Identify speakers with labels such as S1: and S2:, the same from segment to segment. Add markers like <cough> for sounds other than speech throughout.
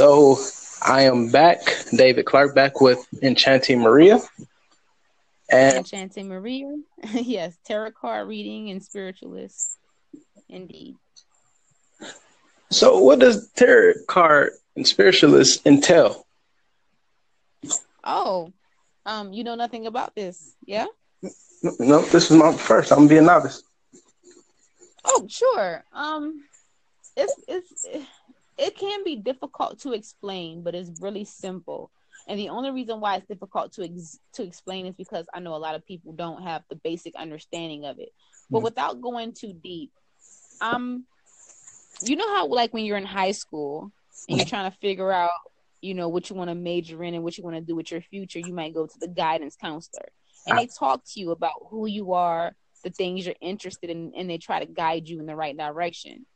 S1: So I am back, David Clark, back with Enchanting Maria.
S2: And Enchanting Maria, <laughs> yes, tarot card reading and spiritualist, indeed.
S1: So, what does tarot card and spiritualist entail?
S2: Oh, um, you know nothing about this, yeah?
S1: No, this is my first. I'm gonna be a novice.
S2: Oh, sure. Um, it's it's it can be difficult to explain, but it's really simple. And the only reason why it's difficult to ex- to explain is because I know a lot of people don't have the basic understanding of it. But mm-hmm. without going too deep, um, you know how like when you're in high school and you're trying to figure out, you know, what you want to major in and what you want to do with your future, you might go to the guidance counselor and they talk to you about who you are, the things you're interested in, and they try to guide you in the right direction.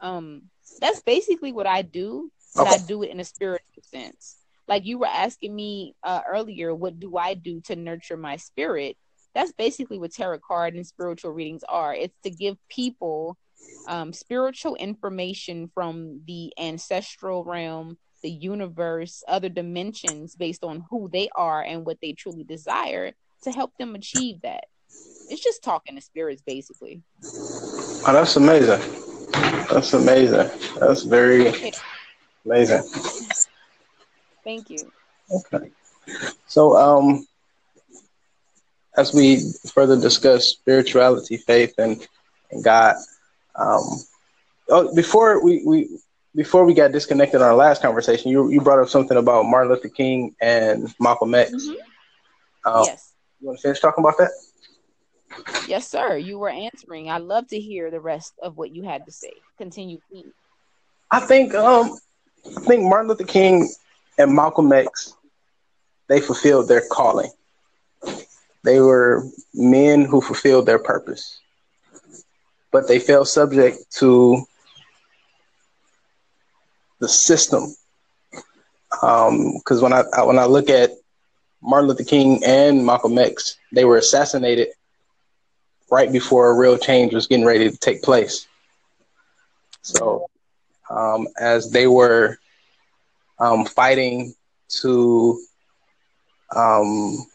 S2: Um, that's basically what I do, but okay. I do it in a spiritual sense. Like you were asking me uh, earlier, what do I do to nurture my spirit? That's basically what tarot card and spiritual readings are. It's to give people um, spiritual information from the ancestral realm, the universe, other dimensions based on who they are and what they truly desire to help them achieve that. It's just talking to spirits, basically.
S1: Oh, that's amazing. That's amazing. That's very amazing.
S2: Thank you.
S1: Okay. So, um, as we further discuss spirituality, faith, and, and God, um, oh, before we, we before we got disconnected in our last conversation, you you brought up something about Martin Luther King and Malcolm X. Mm-hmm. Um, yes. You want to finish talking about that?
S2: Yes, sir. You were answering. I love to hear the rest of what you had to say. Continue, please.
S1: I think um I think Martin Luther King and Malcolm X they fulfilled their calling. They were men who fulfilled their purpose. But they fell subject to the system. Because um, when I when I look at Martin Luther King and Malcolm X, they were assassinated right before a real change was getting ready to take place. So, um, as they were um, fighting to um,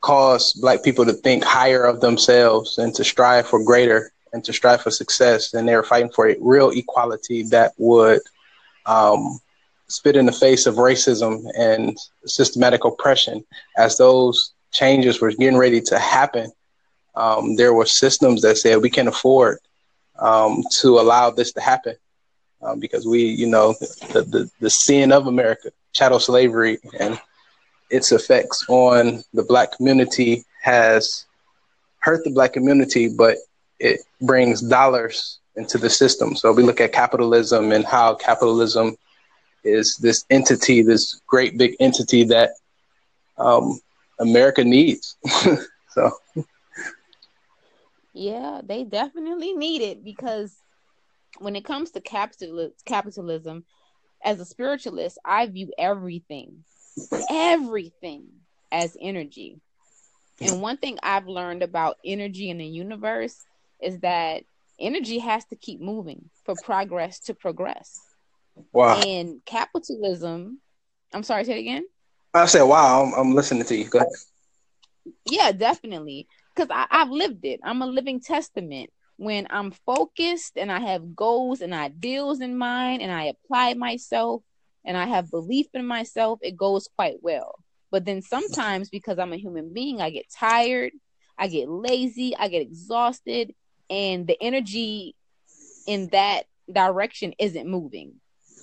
S1: cause Black people to think higher of themselves and to strive for greater and to strive for success, and they were fighting for a real equality that would um, spit in the face of racism and systematic oppression. As those changes were getting ready to happen, um, there were systems that said we can't afford um, to allow this to happen um, because we, you know, the, the, the sin of America, chattel slavery, and its effects on the black community has hurt the black community, but it brings dollars into the system. So we look at capitalism and how capitalism is this entity, this great big entity that um, America needs. <laughs> so
S2: yeah, they definitely need it because when it comes to capital capitalism, as a spiritualist, I view everything, everything as energy. And one thing I've learned about energy in the universe is that energy has to keep moving for progress to progress. Wow. And capitalism, I'm sorry, say it again.
S1: I said, wow, I'm, I'm listening to you. Go ahead.
S2: Yeah, definitely because I've lived it. I'm a living testament. When I'm focused and I have goals and ideals in mind and I apply myself and I have belief in myself, it goes quite well. But then sometimes because I'm a human being, I get tired, I get lazy, I get exhausted, and the energy in that direction isn't moving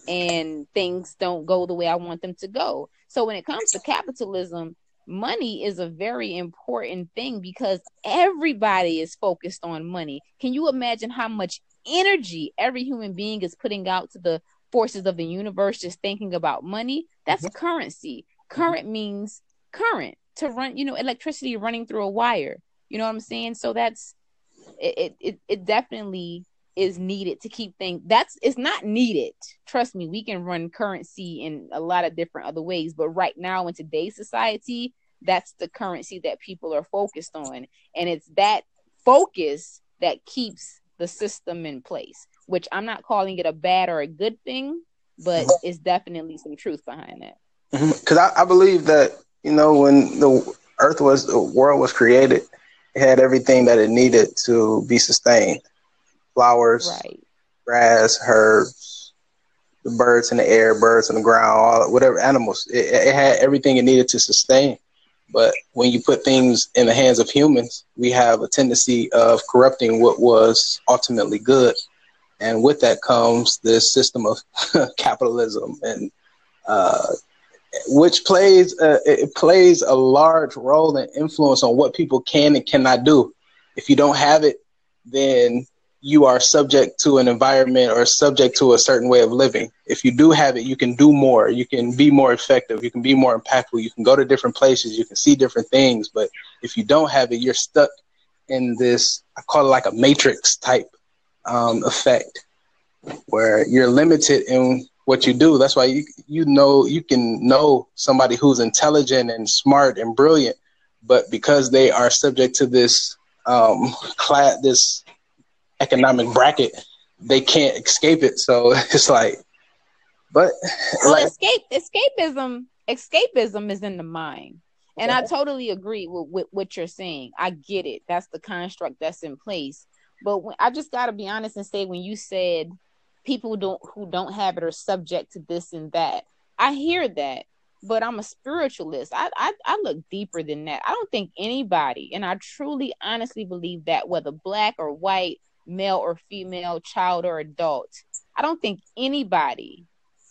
S2: and things don't go the way I want them to go. So when it comes to capitalism, money is a very important thing because everybody is focused on money. Can you imagine how much energy every human being is putting out to the forces of the universe just thinking about money? That's mm-hmm. currency. Current means current to run, you know, electricity running through a wire. You know what I'm saying? So that's it it it definitely is needed to keep things that's it's not needed trust me we can run currency in a lot of different other ways but right now in today's society that's the currency that people are focused on and it's that focus that keeps the system in place which i'm not calling it a bad or a good thing but mm-hmm. it's definitely some truth behind that. Mm-hmm.
S1: Because I, I believe that you know when the earth was the world was created, it had everything that it needed to be sustained. Flowers,
S2: Right.
S1: grass, herbs, the birds in the air, birds on the ground, all whatever animals. It, it had everything it needed to sustain. But when you put things in the hands of humans, we have a tendency of corrupting what was ultimately good. And with that comes this system of <laughs> capitalism and uh, which plays uh, it plays a large role and influence on what people can and cannot do. If you don't have it, then you are subject to an environment or subject to a certain way of living. If you do have it, you can do more. You can be more effective. You can be more impactful. You can go to different places. You can see different things. But if you don't have it, you're stuck in this. I call it like a matrix type um, effect, where you're limited in what you do. That's why you you know you can know somebody who's intelligent and smart and brilliant, but because they are subject to this um, class, this economic bracket, they can't escape it. So <laughs> it's like, but
S2: Well,
S1: like,
S2: escape escapism escapism is in the mind. And I totally agree with, with what you're saying. I get it. That's the construct that's in place. But when, I just got to be honest and say when you said people who don't who don't have it are subject to this and that, I hear that. But I'm a spiritualist. I, I I look deeper than that. I don't think anybody, and I truly honestly believe that whether black or white, male or female, child or adult, I don't think anybody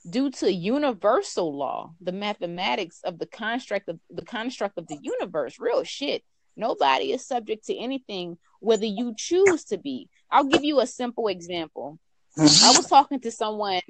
S2: due to universal law, the mathematics of the construct of the construct of the universe, real shit. Nobody is subject to anything, whether you choose to be. I'll give you a simple example. I was talking to someone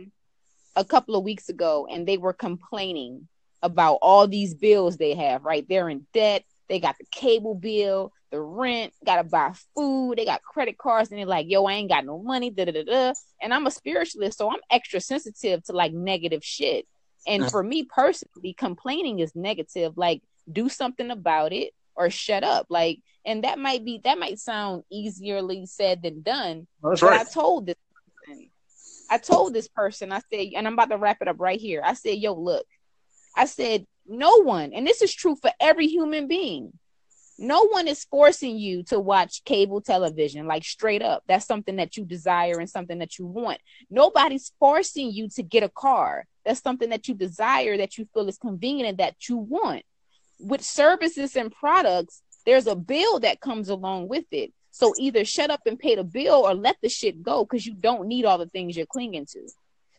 S2: a couple of weeks ago, and they were complaining about all these bills they have, right? They're in debt, they got the cable bill, the rent, gotta buy food, they got credit cards, and they're like, yo, I ain't got no money, da da da da. And I'm a spiritualist, so I'm extra sensitive to like negative shit. And for me personally, complaining is negative. Like, do something about it or shut up. Like, and that might be that might sound easierly said than done.
S1: that's
S2: But
S1: right.
S2: I told this person, I told this person, I said, and I'm about to wrap it up right here. I said, yo, look, I said, no one, and this is true for every human being. No one is forcing you to watch cable television, like straight up. That's something that you desire and something that you want. Nobody's forcing you to get a car. That's something that you desire, that you feel is convenient, and that you want. With services and products, there's a bill that comes along with it. So either shut up and pay the bill or let the shit go because you don't need all the things you're clinging to.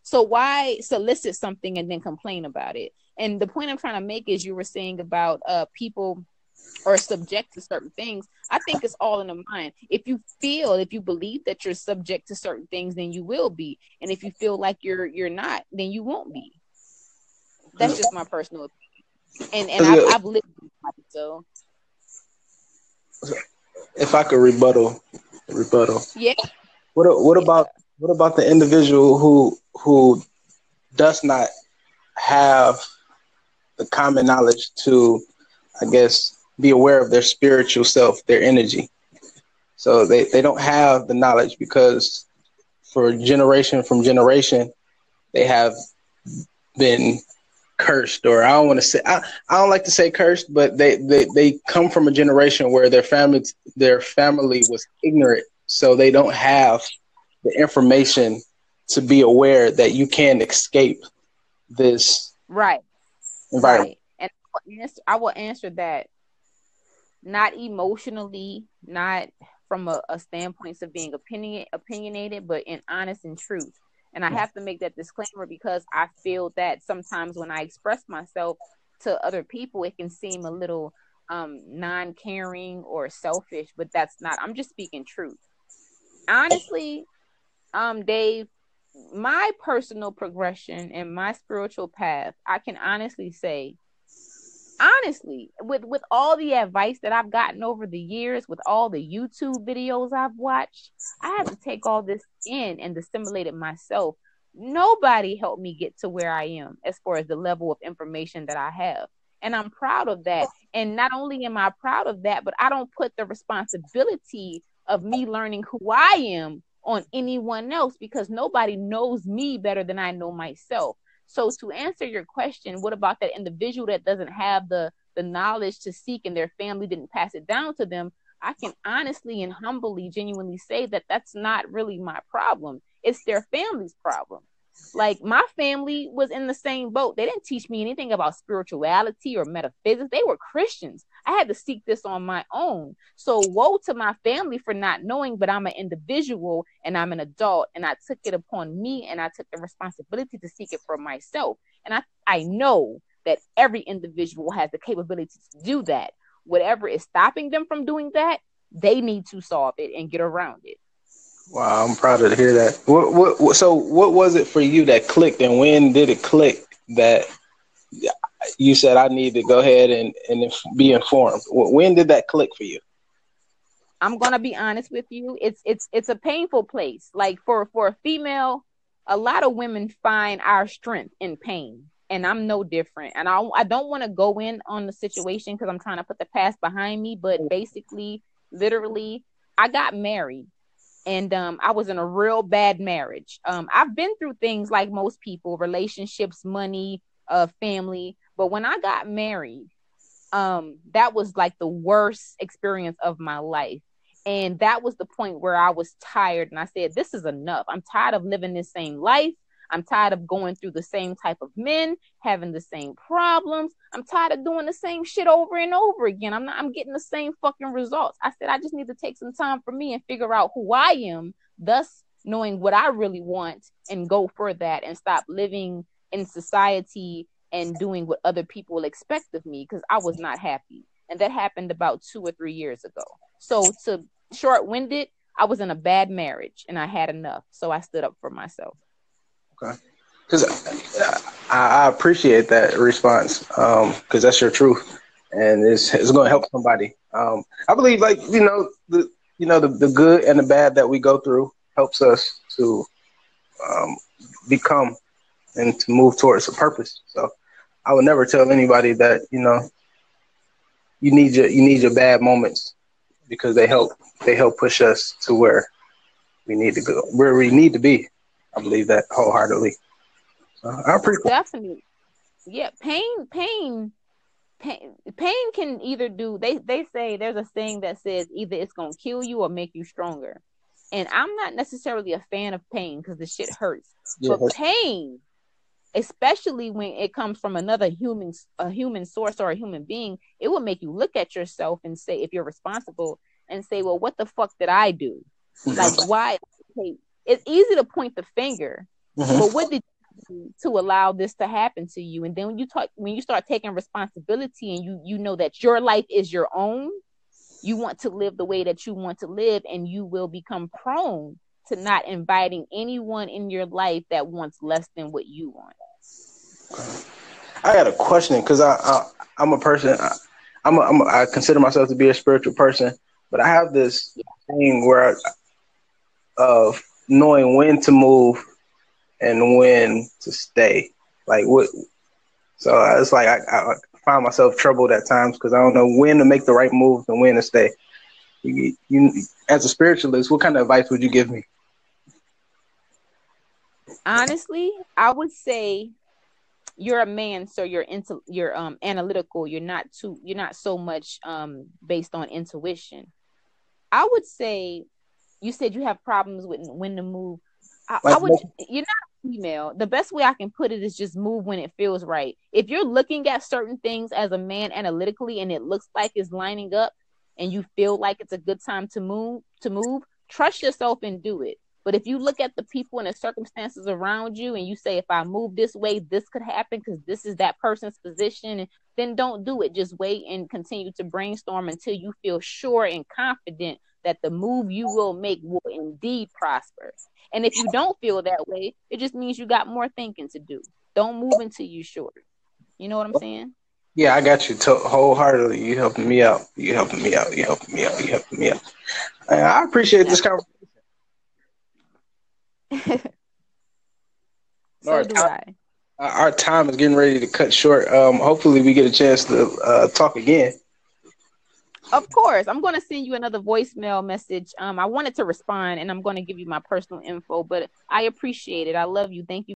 S2: So why solicit something and then complain about it? And the point I'm trying to make is you were saying about uh people are subject to certain things. I think it's all in the mind. If you feel, if you believe that you're subject to certain things, then you will be. And if you feel like you're you're not, then you won't be. That's just my personal opinion. And and I've, I've lived it, so
S1: If I could rebuttal, rebuttal.
S2: yeah.
S1: What what about what about the individual who who does not have the common knowledge to, I guess, be aware of their spiritual self, their energy. So they, they don't have the knowledge because for generation from generation, they have been cursed or I don't want to say I, I don't like to say cursed, but they, they, they come from a generation where their family their family was ignorant. So they don't have the information to be aware that you can escape this
S2: Right.
S1: environment.
S2: Right. And I will answer- I will answer that not emotionally, not from a, a standpoint of being opinion opinionated, but in honest and truth. And I have to make that disclaimer because I feel that sometimes when I express myself to other people, it can seem a little um, non-caring or selfish, but that's not. I'm just speaking truth. Honestly, um, Dave, my personal progression and my spiritual path, I can honestly say, honestly, with with all the advice that I've gotten over the years, with all the YouTube videos I've watched, I had to take all this in and assimilate it myself. Nobody helped me get to where I am as far as the level of information that I have. And I'm proud of that. And not only am I proud of that, but I don't put the responsibility of me learning who I am on anyone else because nobody knows me better than I know myself. So to answer your question, what about that individual that doesn't have the the knowledge to seek and their family didn't pass it down to them? I can honestly and humbly genuinely say that that's not really my problem. It's their family's problem. Like my family was in the same boat. They didn't teach me anything about spirituality or metaphysics. They were Christians. I had to seek this on my own. So woe to my family for not knowing, but I'm an individual and I'm an adult and I took it upon me and I took the responsibility to seek it for myself. And I, I know that every individual has the capability to do that. Whatever is stopping them from doing that, they need to solve it and get around it.
S1: Wow, I'm proud to hear that. What, what, so, what was it for you that clicked, and when did it click that you said I need to go ahead and, and be informed? When did that click for you?
S2: I'm gonna be honest with you. It's it's it's a painful place. Like for for a female, a lot of women find our strength in pain, and I'm no different. And I I don't want to go in on the situation because I'm trying to put the past behind me. But basically, literally, I got married and um, I was in a real bad marriage. Um, I've been through things like most people, relationships, money, uh, family. But when I got married, um, that was like the worst experience of my life. And that was the point where I was tired and I said, This is enough. I'm tired of living this same life. I'm tired of going through the same type of men, having the same problems. I'm tired of doing the same shit over and over again. I'm not I'm getting the same fucking results. I said I just need to take some time for me and figure out who I am, thus knowing what I really want and go for that and stop living in society and doing what other people expect of me because I was not happy. And that happened about 2 or 3 years ago. So to short-winded, I was in a bad marriage and I had enough. So I stood up for myself.
S1: Okay. Because I, I, appreciate that response because um, that's your truth and it's, it's going to help somebody. Um, I believe, like you know, the you know the, the good and the bad that we go through helps us to um, become and to move towards a purpose. So I would never tell anybody that you know you need your you need your bad moments because they help they help push us to where we need to go where we need to be. I believe that wholeheartedly. Uh, I appreciate
S2: definitely. Yeah, pain, pain, pain, pain can either do. They they say there's a saying that says either it's gonna kill you or make you stronger. And I'm not necessarily a fan of pain because the shit hurts. Yeah, but pain, especially when it comes from another human, a human source or a human being, it will make you look at yourself and say, if you're responsible, and say, well, what the fuck did I do? like, <laughs> why? Okay, it's easy to point the finger, mm-hmm. but what did you to allow this to happen to you? And then when you talk, when you start taking responsibility, and you you know that your life is your own, you want to live the way that you want to live, and you will become prone to not inviting anyone in your life that wants less than what you want.
S1: I had a question because I, I am a person. I, I'm, a, I'm a, I consider myself to be a spiritual person, but I have this yeah. thing where I, of knowing when to move and when to stay. Like what? So it's like I, I find myself troubled at times because I don't know when to make the right moves and when to stay. You, you, as a spiritualist, what kind of advice would you give me?
S2: Honestly, I would say you're a man, so you're into you're um analytical. You're not too you're not so much um based on intuition. I would say you said you have problems with when to move. I, I would. You're not female. The best way I can put it is just move when it feels right. If you're looking at certain things as a man analytically and it looks like it's lining up, and you feel like it's a good time to move, to move, trust yourself and do it. But if you look at the people and the circumstances around you and you say, if I move this way, this could happen because this is that person's position, then don't do it. Just wait and continue to brainstorm until you feel sure and confident that the move you will make will indeed prosper. And if you don't feel that way, it just means you got more thinking to do. Don't move until you're sure. You know what I'm saying?
S1: Yeah, I got you to- wholeheartedly. You helping me out. You helping me out. You helping me out. You helping me out. I appreciate this conversation. <laughs>
S2: so our, do I.
S1: Our time is getting ready to cut short. Um, hopefully, we get a chance to uh, talk again.
S2: Of course, I'm going to send you another voicemail message. Um, I wanted to respond, and I'm going to give you my personal info, but I appreciate it. I love you. Thank you.